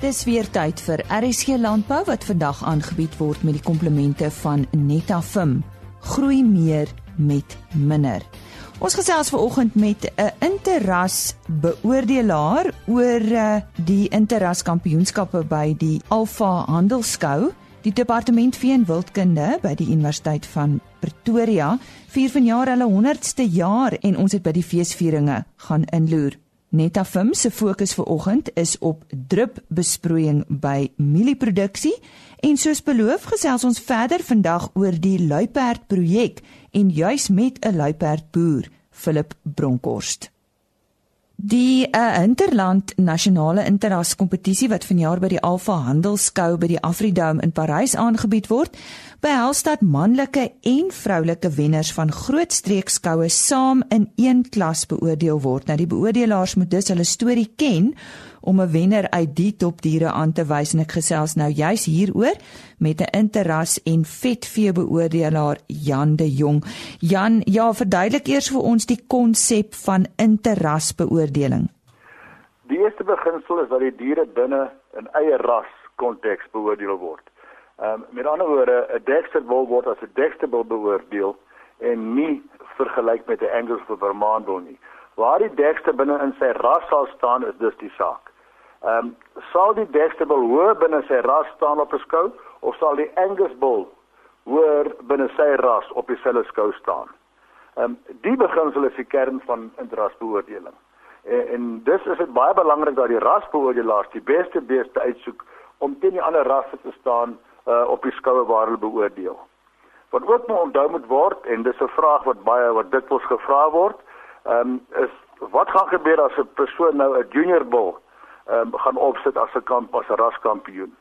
Dis weer tyd vir RSG Landbou wat vandag aangebied word met die komplemente van Netafim. Groei meer met minder. Ons gesels vanoggend met 'n interras beoordelaar oor eh, die interras kampioenskappe by die Alfa Handelskou. Die departement vee en wildkunde by die Universiteit van Pretoria vier vanjaar hulle 100ste jaar en ons het by die feesvieringe gaan inloer. Netafim se fokus vir oggend is op drupbesproeiing by mielieproduksie en soos beloof gesels ons verder vandag oor die luiperd projek en juis met 'n luiperd boer, Philip Bronkhorst. Die uh, Interland nasionale interras kompetisie wat vanjaar by die Alfa Handelskou by die Afridome in Parys aangebied word, behels dat manlike en vroulike wenners van groot streekskoue saam in een klas beoordeel word. Nou die beoordelaars moet dus hulle storie ken om 'n wenner uit die topdiere aan te wys en ek gesels nou juis hieroor met 'n interras en vetvee beoordelaar Jan de Jong. Jan, ja, verduidelik eers vir ons die konsep van interras beoordeling. Die eerste beginsel is dat die diere binne 'n eie ras konteks beoordeel word. Ehm um, met ander woorde, 'n Dexter bull word as 'n Dexter bull beoordeel en nie vergelyk met 'n Angus of 'n Vermont bull nie. Waar die Dexter binne in sy ras sal staan is dus die saak. Ehm um, sal die Dexter bull hoër binne sy ras staan op 'n skou of sal die Angus bull hoër binne sy ras op dieselfde skou staan? Ehm um, die beginsel is die kern van intrasbeoordeling. En, en dis is dit baie belangrik dat die rasbeoordelaars die beste beeste uitsoek om teen die ander rasse te staan uh, op die skoue waar hulle beoordeel. Wat ook moet onthou moet word en dis 'n vraag wat baie wat dikwels gevra word, ehm um, is wat gaan gebeur as 'n persoon nou 'n junior bull um, gaan opsit as 'n kamp as 'n raskampioen.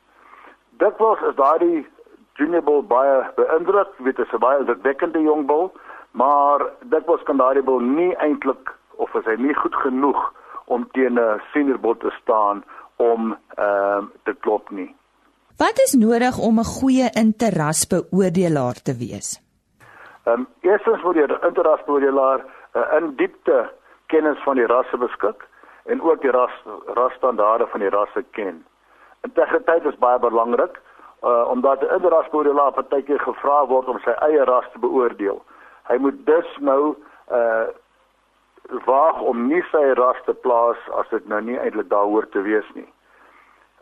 Dit was is daardie junior bull baie beïndruk, weet dit is 'n baie indrukwekkende jong bull, maar dit was kan daardie bull nie eintlik of is hy nie goed genoeg om teen 'n senior bull te staan om ehm um, te klop nie. Wat is nodig om 'n goeie interrasbeoordelaar te wees? Ehm um, eerstens moet interrasbeoordelaar 'n uh, in diepte kennis van die rasse beskik en ook die ras rasstandaarde van die rasse ken. Integriteit is baie belangrik uh omdat 'n inrasbeoordelaar partykeer gevra word om sy eie ras te beoordeel. Hy moet dus nou uh waag om nie sy ras te plaas as dit nou nie eintlik daaroor te wees nie.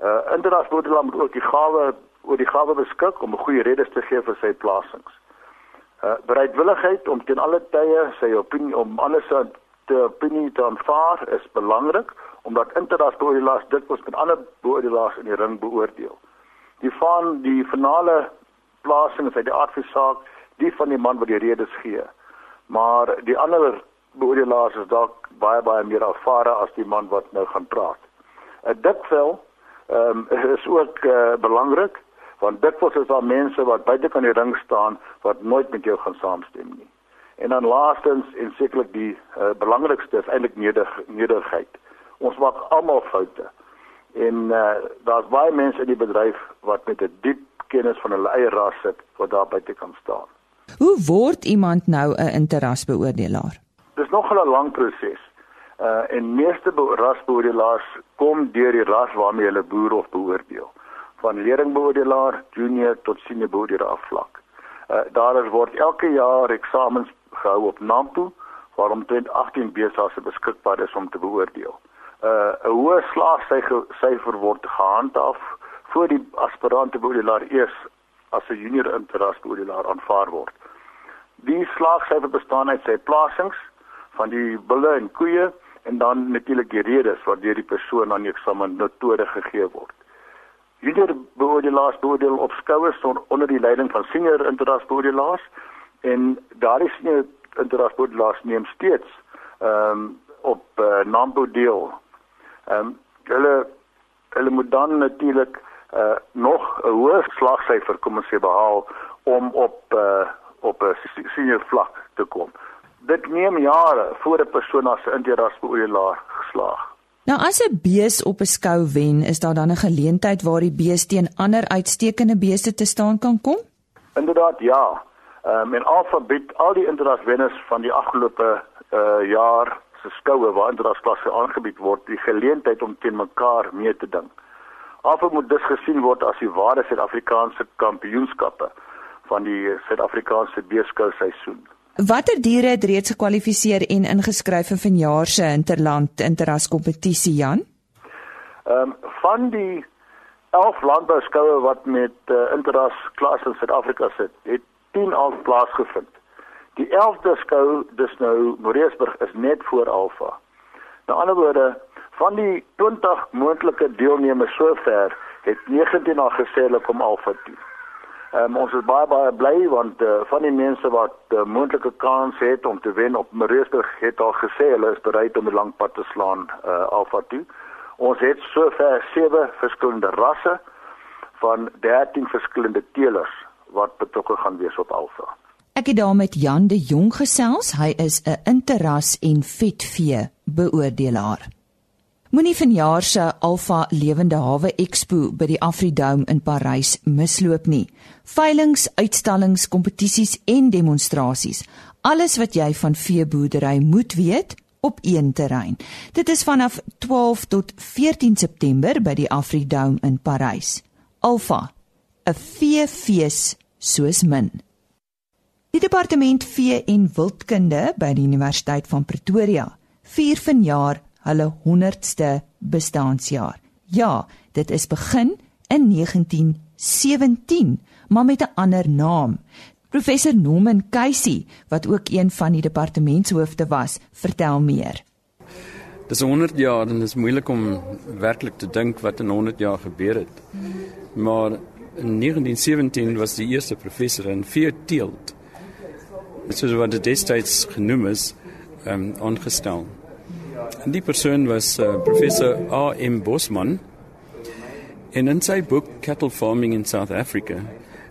Uh inrasbeoordelaar moet ook die gawe oor die gawe beskik om 'n goeie redes te gee vir sy plasings. Uh bereidwilligheid om teen alle tye sy opinie om alles te opinie te aanvaar is belangrik omdat interrasbeoordelaars ons met ander beoordelaars in die ring beoordeel. Die van die finale plasing is uit die aard van saak die van die man wat die redes gee. Maar die ander beoordelaars is dalk baie baie meer ervare as die man wat nou gaan praat. 'n Dikvel ehm um, is ook uh, belangrik want dikwels is daar mense wat buite kan die ring staan wat nooit met jou gaan saamstem nie. En dan laastens en sekerlik die uh, belangrikste is eintlik neder, nederigheid. Ons maak almal foute. En uh, daar's baie mense in die bedryf wat met 'n diep kennis van hulle eie ras sit wat daar buite kan staan. Hoe word iemand nou 'n interrasbeoordelaar? Dis nog 'n lang proses. Uh en meeste rasbeoordelaars kom deur die ras waarmee hulle boer of beoordeel. Van leerlingbeoordelaar, junior tot senior beoordelaar vlak. Uh daar word elke jaar eksamens gehou op Nampo waar omtrent 18 besigheid beskikbaar is om te beoordeel. Uh 'n hoë slaagsyfer word gehandhaaf voor die aspirante beoordelaar eers as 'n junior interrasbeoordelaar aanvaar word. Die slaagsyfer bestaan uit sy plasings van die bulle en koeie en dan natuurlik die redes waardeur die persoon aan die eksamen metode gegee word. Junior beoordelaars beoordeel op skouers onder die leiding van senior interrasbeoordelaars en daardie senior interrasbeoordelaars neem steeds ehm um, op uh, Nambo deel. Ehm um, hulle hulle moet dan natuurlik uh, nog 'n hoë slagsyfer kom ons sê behaal om op uh, op 'n senior vlak te kom. Dit neem jare voor 'n persoon as 'n interrasbeoordelaar geslaag. Nou as 'n bees op 'n skou wen, is daar dan 'n geleentheid waar die bees teen ander uitstekende beeste te staan kan kom? Inderdaad, ja. Ehm um, en alfabet al die interaswenners van die afgelope uh jaar se skoue waar interasklasse aangebied word, die geleentheid om teen mekaar mee te ding. Alfa moet dus gesien word as die ware Suid-Afrikaanse kampioenskappe van die Suid-Afrikaanse beeskou seisoen. Watter diere het reeds gekwalifiseer en ingeskryf vir vanjaar se interland interras kompetisie Jan? Ehm um, van die 11 landbouskoue wat met uh, interras klas in Suid-Afrika sit, het 10 al plaasgevind. Die 11de skou, dis nou Moreesburg is net voor Alfa. Met ander woorde, van die 20 moontlike deelnemers sover het 19 al gesê hulle kom Alfa toe. Um, ons is baie baie bly want uh, van die mense wat uh, moontlike kans het om te wen op Moreesburg het al gesê hulle is bereid om 'n lang pad te slaan uh, Alfa toe. Ons het sover sewe verskillende rasse van 13 verskillende teelers wat betrokke gaan wees op Alfa. Ek het daar met Jan de Jong gesels. Hy is 'n interras en vetvee beoordelaar. Moenie vanjaar se Alfa Lewende Hawe Expo by die Afridome in Parys misloop nie. Veilings, uitstallings, kompetisies en demonstrasies. Alles wat jy van veeboerdery moet weet op een terrein. Dit is vanaf 12 tot 14 September by die Afridome in Parys. Alfa, 'n veefees soos min. Die departement vee en wildkunde by die Universiteit van Pretoria vier vanjaar hulle 100ste bestaanjaar. Ja, dit is begin in 1917, maar met 'n ander naam. Professor Norman Casey, wat ook een van die departementshoofde was, vertel meer. Dis 100 jaar en dit is moeilik om werklik te dink wat in 100 jaar gebeur het. Maar in 1917 was die eerste professor in veeteelt soos wat dit destyds genoem is, ehm um, aangestel. En die persoon was uh, professor A.M. Bosman. En in sy boek Cattle Farming in South Africa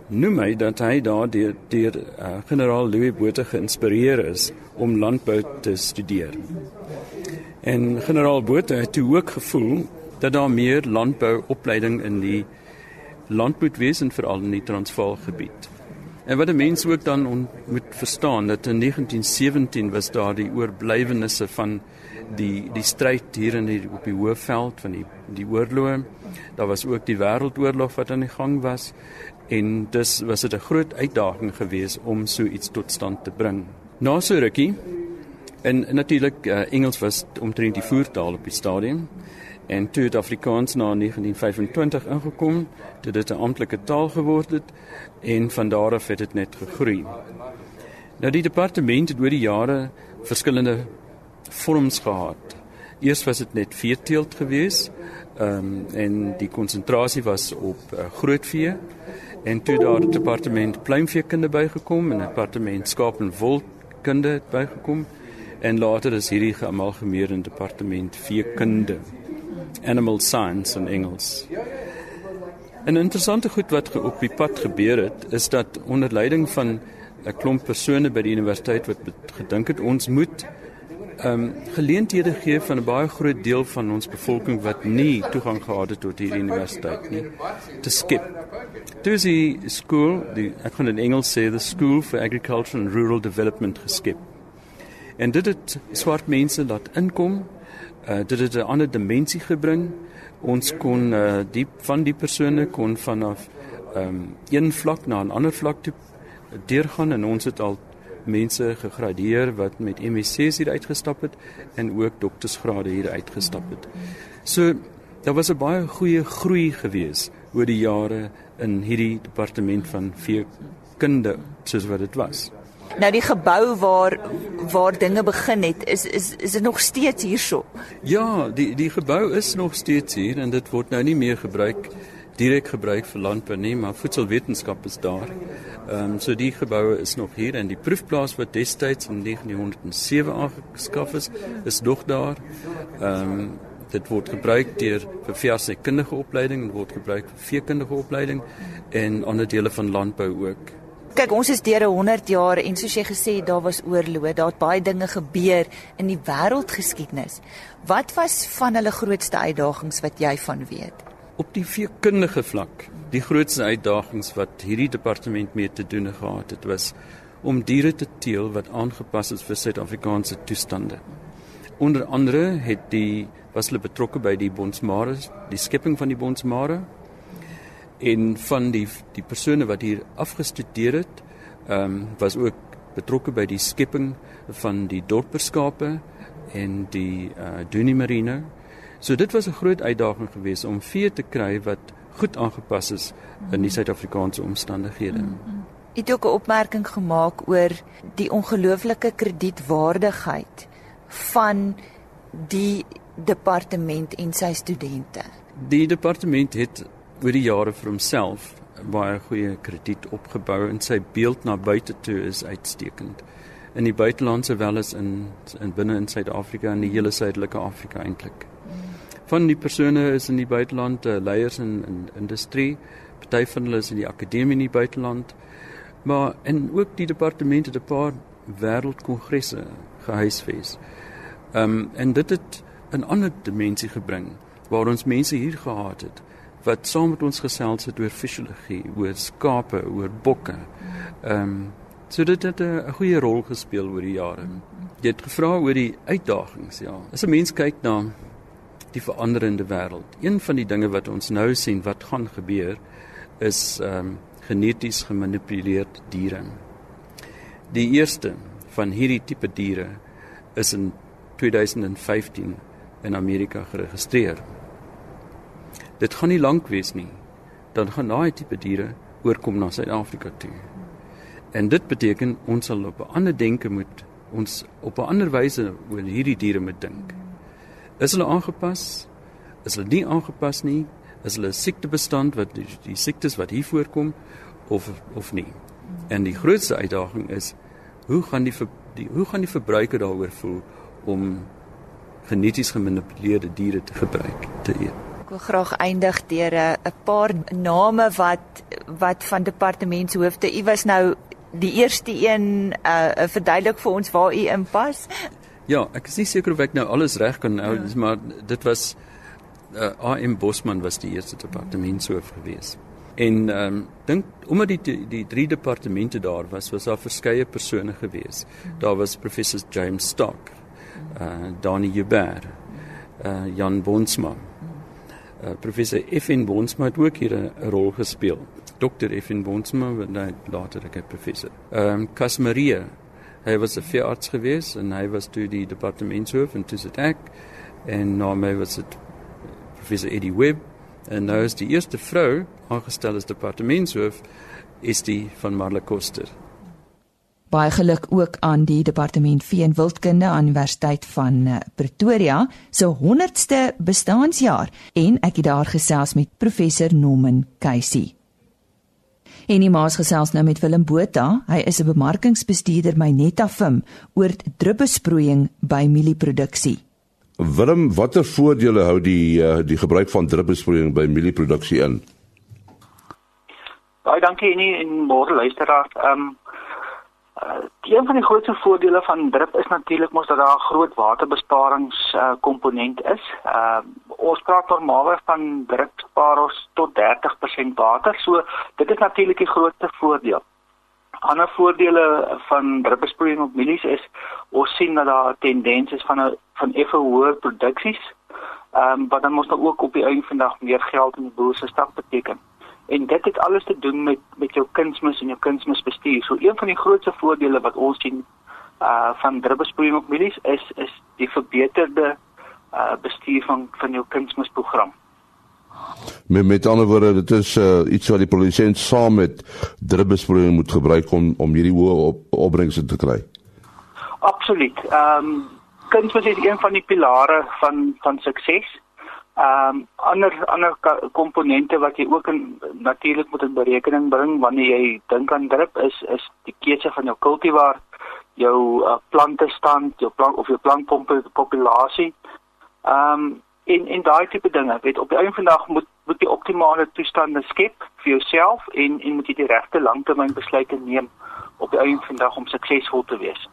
noem hy dat hy daar deur deur uh, generaal Louis Botha geïnspireer is om landbou te studeer. En generaal Botha het ook gevoel dat daar meer landbouopleiding in die land moet wees en veral in die Transvaal gebied. En wat 'n mens ook dan moet verstaan dat in 1917 was daar die oorblywenisse van die die stryd hier in die op die Hoëveld van die die oorlog. Daar was ook die wêreldoorlog wat aan die gang was en dus was dit 'n groot uitdaging geweest om so iets tot stand te bring. Na so rukkie en natuurlik uh, Engels was omtrent die voertaal op die stadium en toe het Afrikaans na 1925 ingekom, dit het 'n amptelike taal geword het en van daar af het dit net gegroei. Nou die departement het oor die jare verskillende vorms gehad. Eers was dit net veeteelt geweest, ehm um, en die konsentrasie was op uh, grootvee en toe daar die departement pluimveekunde bygekom en departement skaap en wolkunde bygekom en later is hierdie geamalgemeerde departement veekunde animal science in Engels. En interessante goed wat op die pad gebeur het, is dat onder leiding van 'n klomp persone by die universiteit wat gedink het ons moet ehm um, geleenthede gee van 'n baie groot deel van ons bevolking wat nie toegang gehad het tot hierdie universiteit nie te skip. Dis die skool, die ek gaan in Engels sê the School for Agriculture and Rural Development geskep. En dit het swart mense laat inkom uh, dit het 'n ander dimensie gebring. Ons kon uh, diep van die persone kon vanaf um, een vlak na 'n ander vlak toe deurgaan en ons het al mense gegradeer wat met MSc's hier uitgestap het en ook doktorsgrade hier uitgestap het. So daar was 'n baie goeie groei gewees oor die jare in hierdie departement van veekunde soos wat dit was. Nou die gebou waar waar dinge begin het, is is is dit nog steeds hierso? Ja, die die gebou is nog steeds hier en dit word nou nie meer gebruik direk gebruik vir landbou nie, maar voedselwetenskap is daar. Ehm um, so die geboue is nog hier en die proefplaas wat destyds in 1907 aangeskaf is, is nog daar. Ehm um, dit word gebruik deur vir veeartsekundige opleiding en word gebruik vir veekundige opleiding en ander dele van landbou ook. Kyk, ons is deur 100 jaar en soos jy gesê het, daar was oorlog, daar het baie dinge gebeur in die wêreldgeskiedenis. Wat was van hulle grootste uitdagings wat jy van weet? Op die veekundige vlak, die grootste uitdagings wat hierdie departement mee te doen gehad het, was om diere te teel wat aangepas is vir Suid-Afrikaanse toestande. Onder andere het die was hulle betrokke by die bonsmare, die skepping van die bonsmare en van die die persone wat hier afgestudeer het, ehm um, was ook betrokke by die skepping van die dorperskape en die uh eh, Dunie Marine. So dit was 'n groot uitdaging geweest om vee te kry wat goed aangepas is in die Suid-Afrikaanse omstandighede. Mm -hmm. Het ook 'n opmerking gemaak oor die ongelooflike kredietwaardigheid van die departement en sy studente. Die departement het oor die jare vir homself baie goeie krediet opgebou en sy beeld na buite toe is uitstekend. In die buiteland sowel as in in binne in Suid-Afrika en die hele suidelike Afrika eintlik. Van die persone is in die buiteland uh, leiers in in industrie, party van hulle is in die akademie in die buiteland. Maar en ook die departement het 'n paar wêreldkongresse gehuisves. Ehm um, en dit het 'n ander dimensie gebring waar ons mense hier gehad het wat saam met ons gesels het oor fisiologie, oor skape, oor bokke. Ehm um, so dit het 'n goeie rol gespeel oor die jare. Jy het gevra oor die uitdagings, ja. As 'n mens kyk na die veranderende wêreld, een van die dinge wat ons nou sien wat gaan gebeur is ehm um, geneties gemanipuleerde diere. Die eerste van hierdie tipe diere is in 2015 in Amerika geregistreer. Dit gaan nie lank wees nie. Dan gaan daai tipe diere oorkom na Suid-Afrika toe. En dit beteken ons sal op 'n ander denke moet ons op 'n ander wyse oor hierdie diere moet dink. Is hulle aangepas? Is hulle nie aangepas nie? Is hulle siektebestand wat die, die siektes wat hier voorkom of of nie? En die grootste uitdaging is hoe gaan die, die hoe gaan die verbruiker daaroor voel om geneties gemanipuleerde diere te gebruik te eet. Ek wil graag eindig deur 'n paar name wat wat van departementshoofde. U was nou die eerste een uh verduidelik vir ons waar u inpas. Ja, ek is nie seker of ek nou alles reg kan hou, ja. maar dit was uh AM Bosman was die eerste departementshoof gewees. En ehm um, dink omdat die, die drie departemente daar was, was daar verskeie persone gewees. Daar was professor James Stock, uh Donnie Huber, uh Jan Bonsma. Uh professor Effin Bonsma het ook hier 'n rol gespeel. Dr Effin Bonsma wat nou later ek 'n professor. Ehm um, Casmaria, hy was 'n veearts gewees en hy was toe die departementshoof in Tusitech en nou my was dit professor Eddie Webb en nou is die eerste vrou aangestel as departementshoof is die van Marla Koster. Baie geluk ook aan die departement vee en wildkunde aan Universiteit van eh, Pretoria se 100ste bestaanjaar en ek het daar gesels met professor Norman Casey. En die maas gesels nou met Willem Botha. Hy is 'n bemarkingsbestuurder by Netafim oor druppelsproeiing by mielieproduksie. Willem, watter voordele hou die uh, die gebruik van druppelsproeiing by mielieproduksie in? Baie dankie en môre luisteraars. Ehm um, Uh, een van die grootste voordele van drip is natuurlik mos dat daar 'n groot waterbesparings uh, komponent is. Uh, ons praat normaalweg van drip spaar ons tot 30% water. So dit is natuurlik die grootste voordeel. Ander voordele van drupbesproeiing op mielies is ons sien dat daar 'n tendens is van 'n van effe hoër produksies. Ehm um, wat dan mos nou ook op die einde van die dag meer geld in die boer se stak beteken. En dit het alles te doen met met jou kunsmis en jou kunsmisbestuur. So een van die grootste voordele wat ons sien uh van druppelsproeiing op mielies is is die verbeterde uh bestuur van van jou kunsmisprogram. Met met ander woorde, dit is uh iets wat die produsent saam met druppelsproeiing moet gebruik om om hierdie hoë op, opbrengste te kry. Absoluut. Ehm um, kunsmis is een van die pilare van van sukses. Ehm um, ander ander komponente wat jy ook in natuurlik moet in berekening bring wanneer jy dink aan drip is is die keuse van jou kultivar, jou uh, plante stand, jou plant of jou plantpopulasie. Ehm um, en en daai tipe dinge, weet op die einde van die dag moet moet jy optimale toestande skep vir jouself en en moet jy die regte langtermynbesluite neem op die einde van die dag om suksesvol te wees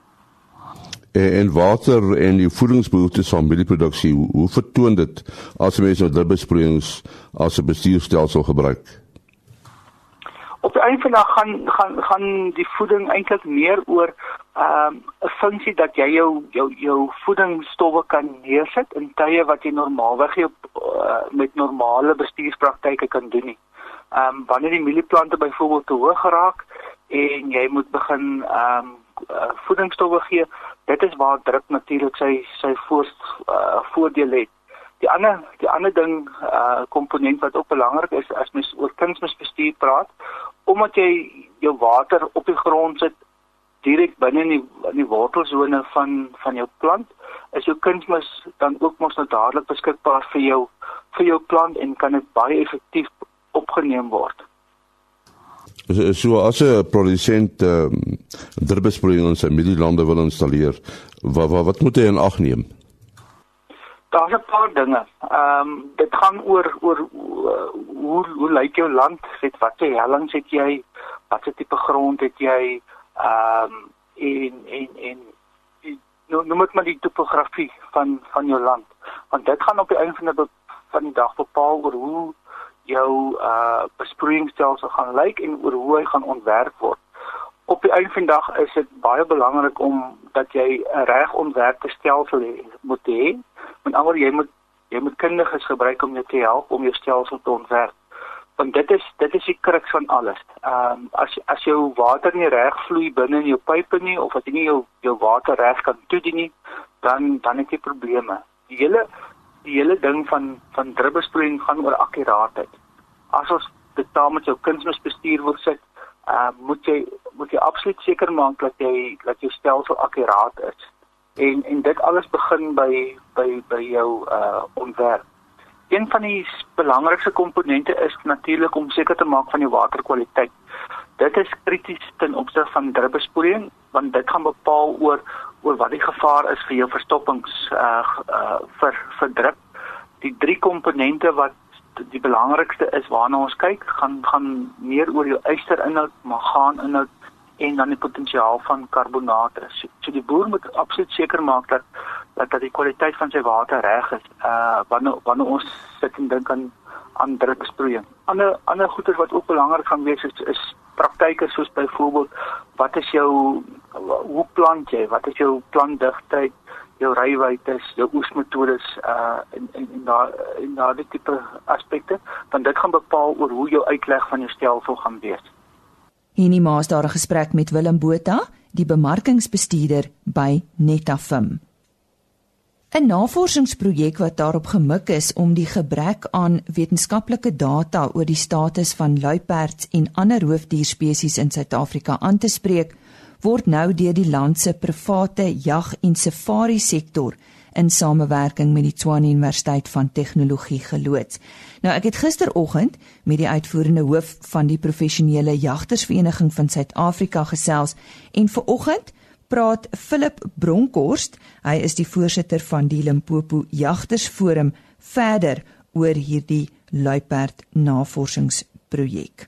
en water en die voedingsbehoeftes van mielieproduksie hoe, hoe vertoon dit as mense nou drupbesproeiings as 'n bestuurstelsel gebruik op die einde van die dag gaan gaan gaan die voeding eintlik meer oor ehm, 'n um, funksie dat jy jou jou jou voedingsstowwe kan neersit in tye wat jy normaalweg op uh, met normale bestuurspraktyke kan doen nie. Ehm um, wanneer die mielieplante byvoorbeeld te hoog geraak en jy moet begin ehm um, voedingsstowwe gee, dit is waar druk natuurlik sy sy voor uh, voordeel het. Die ander die ander ding uh komponent wat ook belangrik is as mens oor kunsmisbestuur praat, omdat jy jou water op die grond sit direk binne in die in die wortelsone van van jou plant, is jou kunsmis dan ook mos nou dadelik beskikbaar vir jou vir jou plant en kan dit baie effektief opgeneem word. So as 'n produsent ehm um, druppelsproeiing in sy middellande wil installeer, wat wat wat moet hy in ag neem? Daar's 'n paar dinge. Ehm um, dit gaan oor oor hoe hoe lyk jou land? Het wat se hellings het jy? Wat se tipe grond het jy? Ehm um, en en en nou nou moet maar die topografie van van jou land. Want dit gaan op die einde van die van die dag bepaal oor hoe jou uh besproeiingsstelsel gaan lyk en oor hoe hy gaan ontwerp word. Op die einde van die dag is dit baie belangrik om dat jy 'n reg ontwerpte stelsel moet hê Met ander jy moet jy moet kundiges gebruik om jou te help om jou stelsel te ontwerp. Want dit is dit is die kruks van alles. Ehm um, as as jou water nie reg vloei binne in jou pype nie of as jy nie jou jou water reg kan toedien nie, dan dan het jy probleme. Die hele die hele ding van van druppelsproeiing gaan oor akkuraatheid. As ons dit daar met jou kunsmisbestuur wil sit, uh, moet jy moet jy absoluut seker maak dat jy dat jou stelsel akkuraat is en en dit alles begin by by by jou uh ontwerp. Een van die belangrikste komponente is natuurlik om seker te maak van die waterkwaliteit. Dit is krities ten opsigte van druppelspoeling want dit gaan bepaal oor oor wat die gevaar is vir jou verstoppings uh uh vir vir drup. Die drie komponente wat die belangrikste is waarna ons kyk, gaan gaan meer oor jou ysterinhoud, mangaan inhoud en dan die potensiaal van karbonate. So, so die boer moet absoluut seker maak dat dat dat die kwaliteit van sy water reg is. Uh wanneer wanneer ons sit en dink aan aan druksproeiing. Ander ander goeie wat ook belangrik gaan wees is is praktyke soos byvoorbeeld wat is jou hoe plant jy? Wat is jou plantdigtheid? jou rywyte, jou oesmetodes uh en en en daar en daardie tipe aspekte, dan dit gaan bepaal oor hoe jou uitleg van jou stelsel gaan wees. Hierdie maas daar 'n gesprek met Willem Botha, die bemarkingsbestuurder by Netafim. 'n Navorsingsprojek wat daarop gemik is om die gebrek aan wetenskaplike data oor die status van luiperds en ander roofdierspesies in Suid-Afrika aan te spreek, word nou deur die land se private jag- en safari-sektor in samewerking met die Tshwane Universiteit van Tegnologie geloods. Nou ek het gisteroggend met die uitvoerende hoof van die professionele jagtersvereniging van Suid-Afrika gesels en vanoggend praat Philip Bronkhorst, hy is die voorsitter van die Limpopo Jagtersforum verder oor hierdie luiperd navorsingsprojek.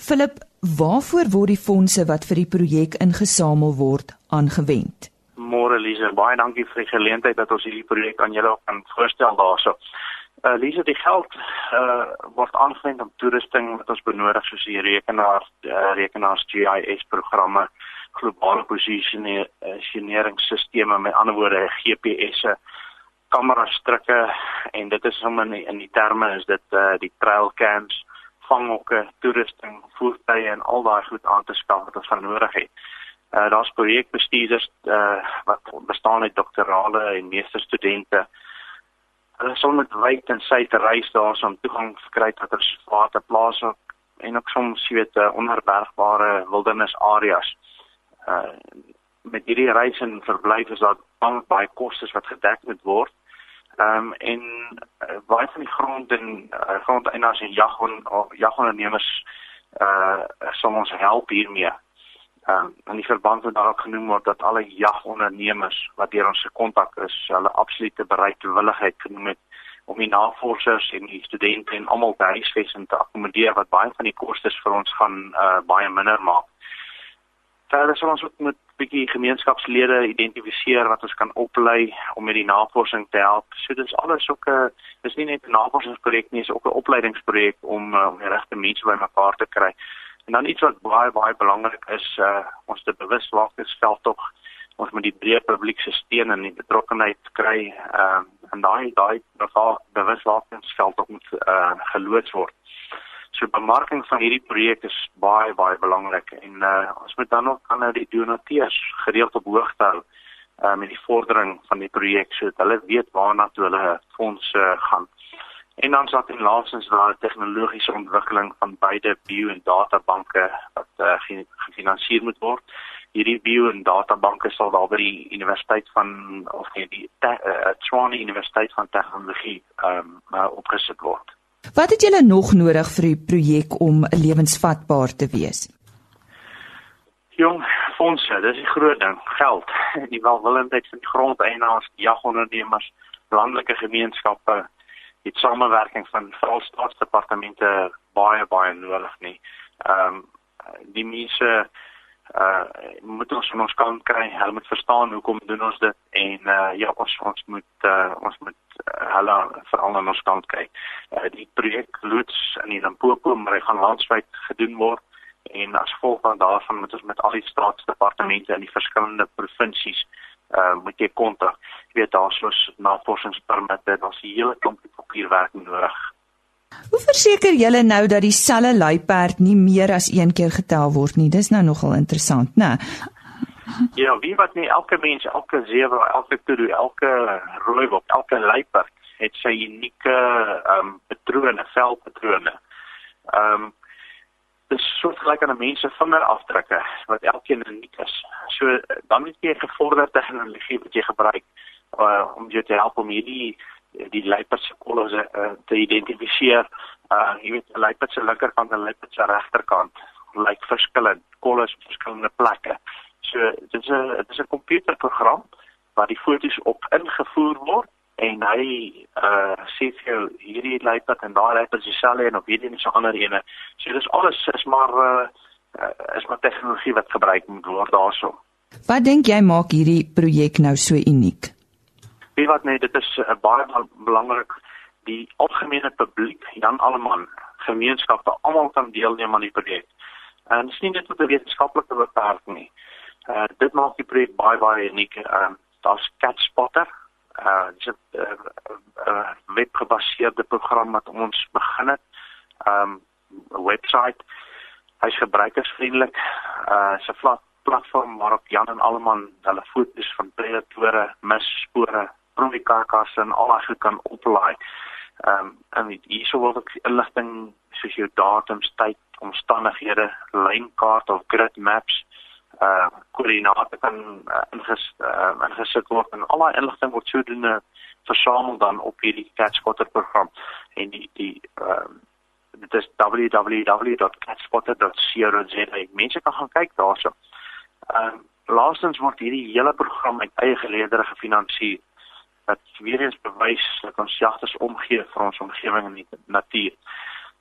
Philip, waarvoor word die fondse wat vir die projek ingesamel word aangewend? Môre Lise, baie dankie vir die geleentheid dat ons hierdie projek aan julle kan voorstel daarso. Uh Lise, die geld uh word aangewend om toerusting wat ons benodig soos die rekenaar uh, rekenaars GIS programme, globale posisioneringsstelsels, met ander woorde GPS'e, kamerastrikke en dit is om in in die terme is dit uh die trail cams vanghokke, toerusting, voertuie en al daai goed aan te skaf wat ons van nodig het. Uh daar's projekbestuurders uh wat bestaan uit doktorale en meesterstudente. Hulle sal met wyd en te reis daar om toegang kry tot reservate plase en ook soms weet uh, onherbergbare wildernisareas. Uh met hierdie reis en verblyf is daar baie kostes wat gedek moet word. Ehm um, en uh, baie van die grond en uh, grondeienaars en jagondernemers uh sal ons help hiermee ehm um, in die verband met daarop genoem word dat alle jagondernemers wat deur ons se kontak is, hulle absolute bereidwilligheid genoem het om die navorsers en die studente en almal by huisves te akkommodeer wat baie van die kostes vir ons gaan uh, baie minder maak. Verder sal ons ook met bietjie gemeenskapslede identifiseer wat ons kan oplei om met die navorsing te help. So dis alles ook 'n dis nie net 'n navorsingsprojek nie, dis ook 'n opleidingsprojek om uh, om die regte mense bymekaar te kry En dan iets wat baie baie belangrik is, uh ons te bewus maak is veldtog ons moet die breë publiek se steun en die betrokkenheid kry. Ehm uh, en daai daai bewusmakingsveldtog moet uh geloods word. So bemarking van hierdie projek is baie baie belangrik en uh ons moet dan ook aan die donateurs gereeld op hoogte hou uh met die vordering van die projek sodat hulle weet waarna toe hulle fondse uh, gaan. En dan sal dit laasens daar tegnologiese ontwikkeling van beide bio en databanke wat uh, gefinansier moet word. Hierdie bio en databanke sal daar by die universiteit van of nee die uh, Tshwane Universiteit van Tegnologie ehm um, uh, opgesit word. Wat het julle nog nodig vir die projek om lewensvatbaar te wees? Jong, fondse, dis 'n groot ding, geld. Die welwillendheid van die grondeienaars, jagondernemers, landelike gemeenskappe, die samewerking van veral staatsdepartemente baie baie nodig nie. Ehm um, die mense uh moet ons van ons kant kry, hulle moet verstaan hoekom doen ons dit en uh ja, ons ons moet uh ons moet uh, hulle veral aan ons kant kry. Uh die projek loods in die Limpopo, maar hy gaan landwyd gedoen word en as gevolg van daarvan moet ons met al die staatsdepartemente in die verskillende provinsies uh moet jy kontak. Jy weet daar's soos navorsingspermitte, daar's 'n hele klomp papierwerk nodig. Verseker julle nou dat dieselfde luiperd nie meer as een keer getel word nie? Dis nou nogal interessant, né? Ja, wie wat nie elke mens, elke sewe, elke kudu, elke rooibok, elke luiperd het sy unieke ehm um, patrone, velpatrone. Ehm um, dis soort gelyk aan 'n mens se vingerafdrukke wat elkeen uniek is. So dan moet jy gevorderde tegnologie wat jy gebruik uh, om jou te help om hierdie die luiperd se kolle uh, te identifiseer. Uh jy weet 'n luiperd se linkerkant en 'n luiperd se regterkant lyk verskillend. Kolle is op verskillende plekke. So dit is 'n dit is 'n komputerprogram waar die foto's op ingevoer word en hy uh sê vir jou hierdie luiperd en daai luiperd is dieselfde en op hierdie en so ander ene. So dis alles is maar uh, uh is maar tegnologie wat gebruik moet word daarso. Wat dink jy maak hierdie projek nou so uniek? Wie wat nee, dit is uh, baie belangrik die algemene publiek, Jan Alleman, gemeenskappe almal kan deelneem aan die projek. En dit is nie net tot 'n wetenskaplike beperking nie. Uh dit maak die projek baie baie uniek. Ehm uh, daar's Cat Spotter uh dis 'n uh, webgebaseerde program wat ons begin het. Um 'n webwerf. Hy's gebruikersvriendelik. Uh 'n plat platform waarop Jan en Alleman hulle foto's van predatore, misspore, profikarkasse en al daai kan oplaai. Um en hierso wil ek inligting soos jou datums, tyd, omstandighede, lynkaart of grid maps uh koördinate kan uh, inges uh, ingesit word en al daai inligting word sodoende versamel dan op hierdie CatSpotter program en die die ehm uh, dit is www.catspotter.co.za mense kan gaan kyk daarso. Ehm uh, laastens word hierdie hele program uit eie geleedere gefinansier wat weer eens bewys dat ons jagters omgee vir ons omgewing en die natuur.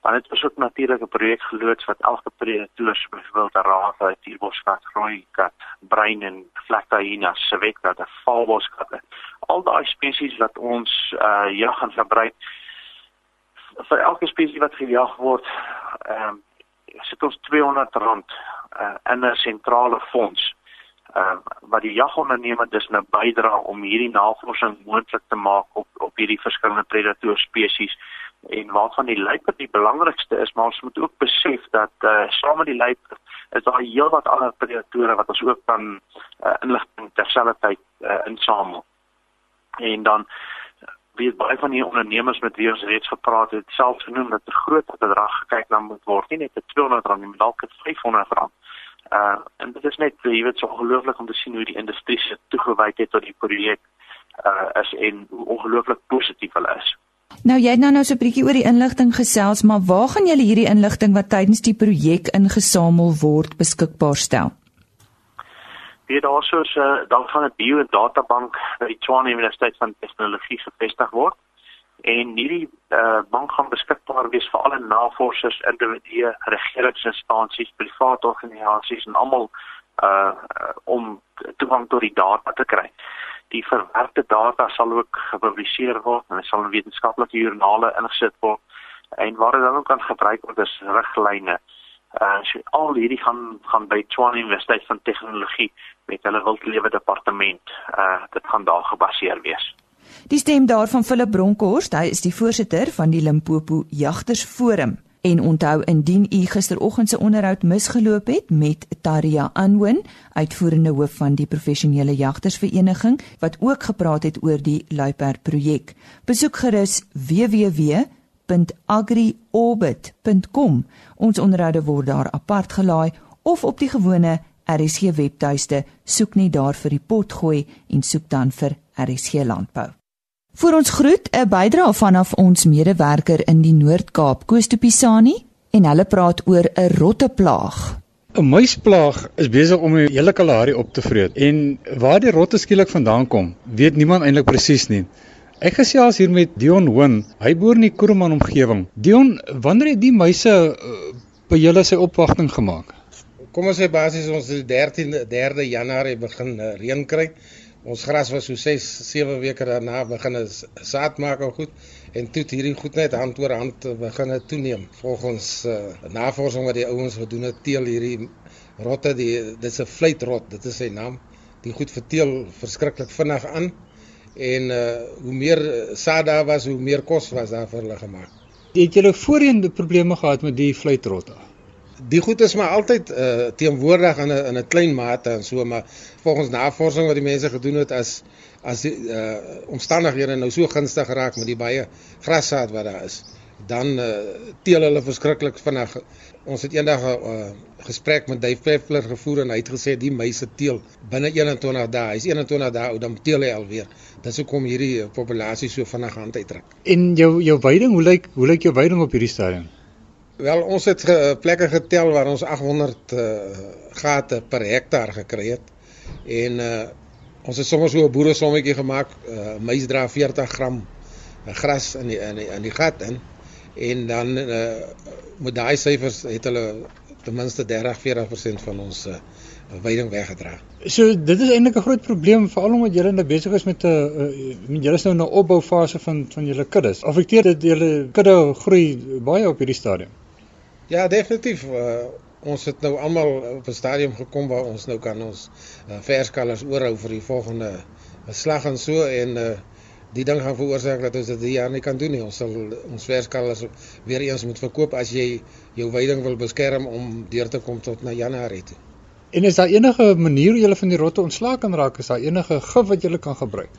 Dan het ons ook natuurlike projek geloods wat elke predator so byvoorbeeld 'n raaf uit die boskat, rooi kat, bruin en vlekte hyena, sewekkat, 'n valboskat. Al daai spesies wat ons uh jag gaan gebruik vir elke spesies wat gejag word, ehm um, sit ons R200 uh, in 'n sentrale fonds uh, wat die jagondernemer dus nou bydra om hierdie navorsing moontlik te maak op op hierdie verskillende predator spesies en waarvan die luiperd die belangrikste is, maar ons moet ook besef dat uh, saam met die luiperd is daar heelwat ander predatore wat ons ook kan uh, inligting terselfdertyd uh, insamel. En dan weet baie van die ondernemers met wie ons reeds gepraat het, selfs genoem dat 'n groot bedrag gekyk na moet word, nie net te 200 rand nie, maar dalk te 500 rand. Uh en dit is net jy weet so ongelooflik om te sien hoe die industrie se toegewyd het tot die projek uh is en hoe ongelooflik positief hulle is. Nou jy het nou nou so 'n bietjie oor die inligting gesels, maar waar gaan julle hierdie inligting wat tydens die projek ingesamel word beskikbaar stel? Hier daarso is 'n uh, dan van 'n bio databank by die Tshwane Universiteit van Tegnologie gevestig word en hierdie uh, bank gaan beskikbaar wees vir alle navorsers, individue, regeringsinstansies, private organisasies en almal uh om toegang tot die data te kry die verwerkte data sal ook gepubliseer word en sal in wetenskaplike joernale ingesit word en waar dit dan ook kan gebruik word as riglyne Uh so al hierdie gaan gaan by Tshwane Universiteit van Tegnologie met hulle wildlewe departement. Uh dit gaan daar gebaseer wees. Die stem daarvan Philip Bronkhorst, hy is die voorsitter van die Limpopo Jagtersforum. En onthou indien u gisteroggend se onderhoud misgeloop het met Taria Anwen, uitvoerende hoof van die professionele jagtersvereniging wat ook gepraat het oor die Luiperd projek. Besoek gerus www.agriorbit.com. Ons onderhoude word daar apart gelaai of op die gewone RSG webtuiste, soek net daar vir die potgooi en soek dan vir RSG landbou. Vir ons groet 'n bydrae vanaf ons medewerker in die Noord-Kaap, Koos Tupisani, en hulle praat oor 'n rotteplaag. 'n Muisplaag is besig om die hele Kalahari op te vreet en waar die rotte skielik vandaan kom, weet niemand eintlik presies nie. Ek gesels hier met Dion Hoon. Hy boer in die Kroeman omgewing. Dion, wanneer het die muise uh, by julle sy opwagting gemaak? Kom ons sê basies ons die 13de 3de Januarie begin uh, reën kry ons gras was so 6 7 weke daarna begin saad maak en goed en toe het hierdie goed net hand oor hand begin toeneem. Volgens uh, navorsing wat die ouens gedoen het teel hierdie rotte die dit's 'n vleitrot dit is sy naam. Die goed verteel verskriklik vinnig aan en uh, hoe meer saad daar was hoe meer kos was daar vir hulle gemaak. Het julle voorheen probleme gehad met die vleitrotte die goed is maar altyd uh, teenwoordig in 'n in 'n klein mate en so maar volgens navorsing wat die mense gedoen het as as die uh, omstandighede nou so gunstig geraak met die baie grassaad wat daar is dan uh, teel hulle verskriklik vinnig. Ons het eendag 'n uh, gesprek met Dave Peppler gevoer en hy het gesê die meise teel binne 21 dae. Hy's 21 dae oud dan teel hy alweer. Dit is hoekom hierdie populasie so vinnig aan uittrek. En jou jou veiding hoe lyk hoe lyk jou veiding op hierdie stadium Wel ons het ge, plekke getel waar ons 800 uh, gate per hektaar gekry het. En uh, ons het sommer so 'n boeresommetjie gemaak, uh, mais dra 40 gram gras in die, in die in die gat in. En dan uh, met daai syfers het hulle ten minste 30-40% van ons uh, veiding weggedra. So dit is eintlik 'n groot probleem veral omdat julle nou besig is met 'n uh, met julle is nou in 'n opboufase van van julle kuddes. Affekteer dit julle kudde groei baie op hierdie stadium? Ja, definitief. Uh, ons het nou almal op 'n stadium gekom waar ons nou kan ons uh, verskalers oorhou vir die volgende uh, slag en so en uh, die ding gaan veroorsaak dat ons dit hier jaar nie kan doen nie. Ons sal ons verskalers weer eens moet verkoop as jy jou veiding wil beskerm om deur te kom tot na Januarie toe. En is daar enige manier hoe jy van die rotte ontslae kan raak? Is daar enige gif wat jy kan gebruik?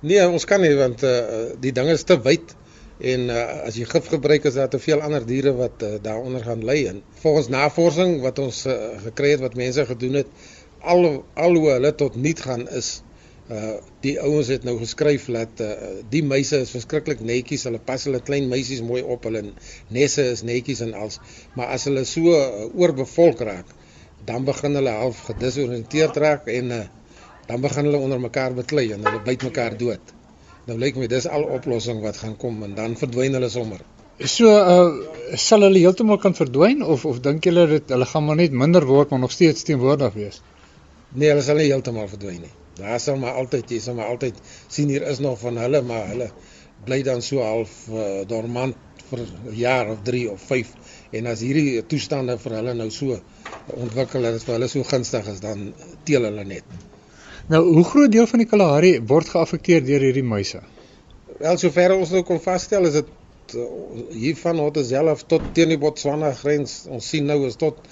Nee, ons kan nie want uh, die ding is te wyd en uh, as jy gif gebruik is daar te veel ander diere wat uh, daaronder gaan ly en volgens navorsing wat ons uh, gekry het wat mense gedoen het al al hoe hulle tot niet gaan is uh die ouens het nou geskryf dat uh, die muise is verskriklik netjies. Hulle pas hulle klein meisies mooi op hulle nesse is netjies en als. Maar as hulle so uh, oorbevolk raak dan begin hulle half gedisoriënteerd raak en uh, dan begin hulle onder mekaar beklei en hulle byt mekaar dood Nou lyk my dis al oplossing wat gaan kom en dan verdwyn hulle sommer. So uh sal hulle heeltemal kan verdwyn of of dink julle dit hulle gaan maar net minder word maar nog steeds teenwoordig wees? Nee, hulle sal nie heeltemal verdwyn nie. Daar sal maar altyd jy sal maar altyd sien hier is nog van hulle maar hulle bly dan so half uh, dormant vir 'n jaar of 3 of 5 en as hierdie toestande vir hulle nou so ontwikkel dat vir hulle so gunstig is dan teel hulle net. Nou, hoe groot deel van die Kalahari word geaffekteer deur hierdie muise? Wel, sover ons nou kon vasstel, is dit uh, hier van Hotezelf tot teen die Botswana grens. Ons sien nou is tot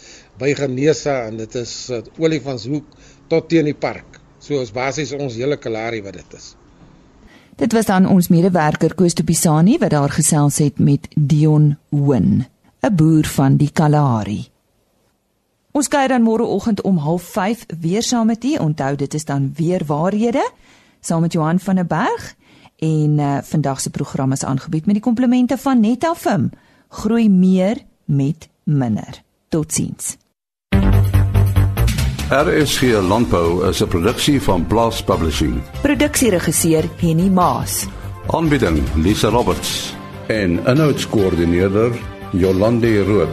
by Genesa en dit is uh, Olifantshoek tot teen die park. So is basies ons hele Kalahari wat dit is. Dit was dan ons medewerker Koos de Pisani wat daar gesels het met Dion Hoon, 'n boer van die Kalahari. Ons kyk dan môreoggend om 05:30 weer saam met u. Onthou dit is dan weer waarhede saam met Johan van der Berg en uh, vandag se program is aangebied met die komplemente van Netafim. Groei meer met minder. Totsiens. RSG Landbou is 'n produksie van Blast Publishing. Produksieregisseur Henny Maas. Aanbieding Lisa Roberts en 'n notas koördineerder Jolande Rooi.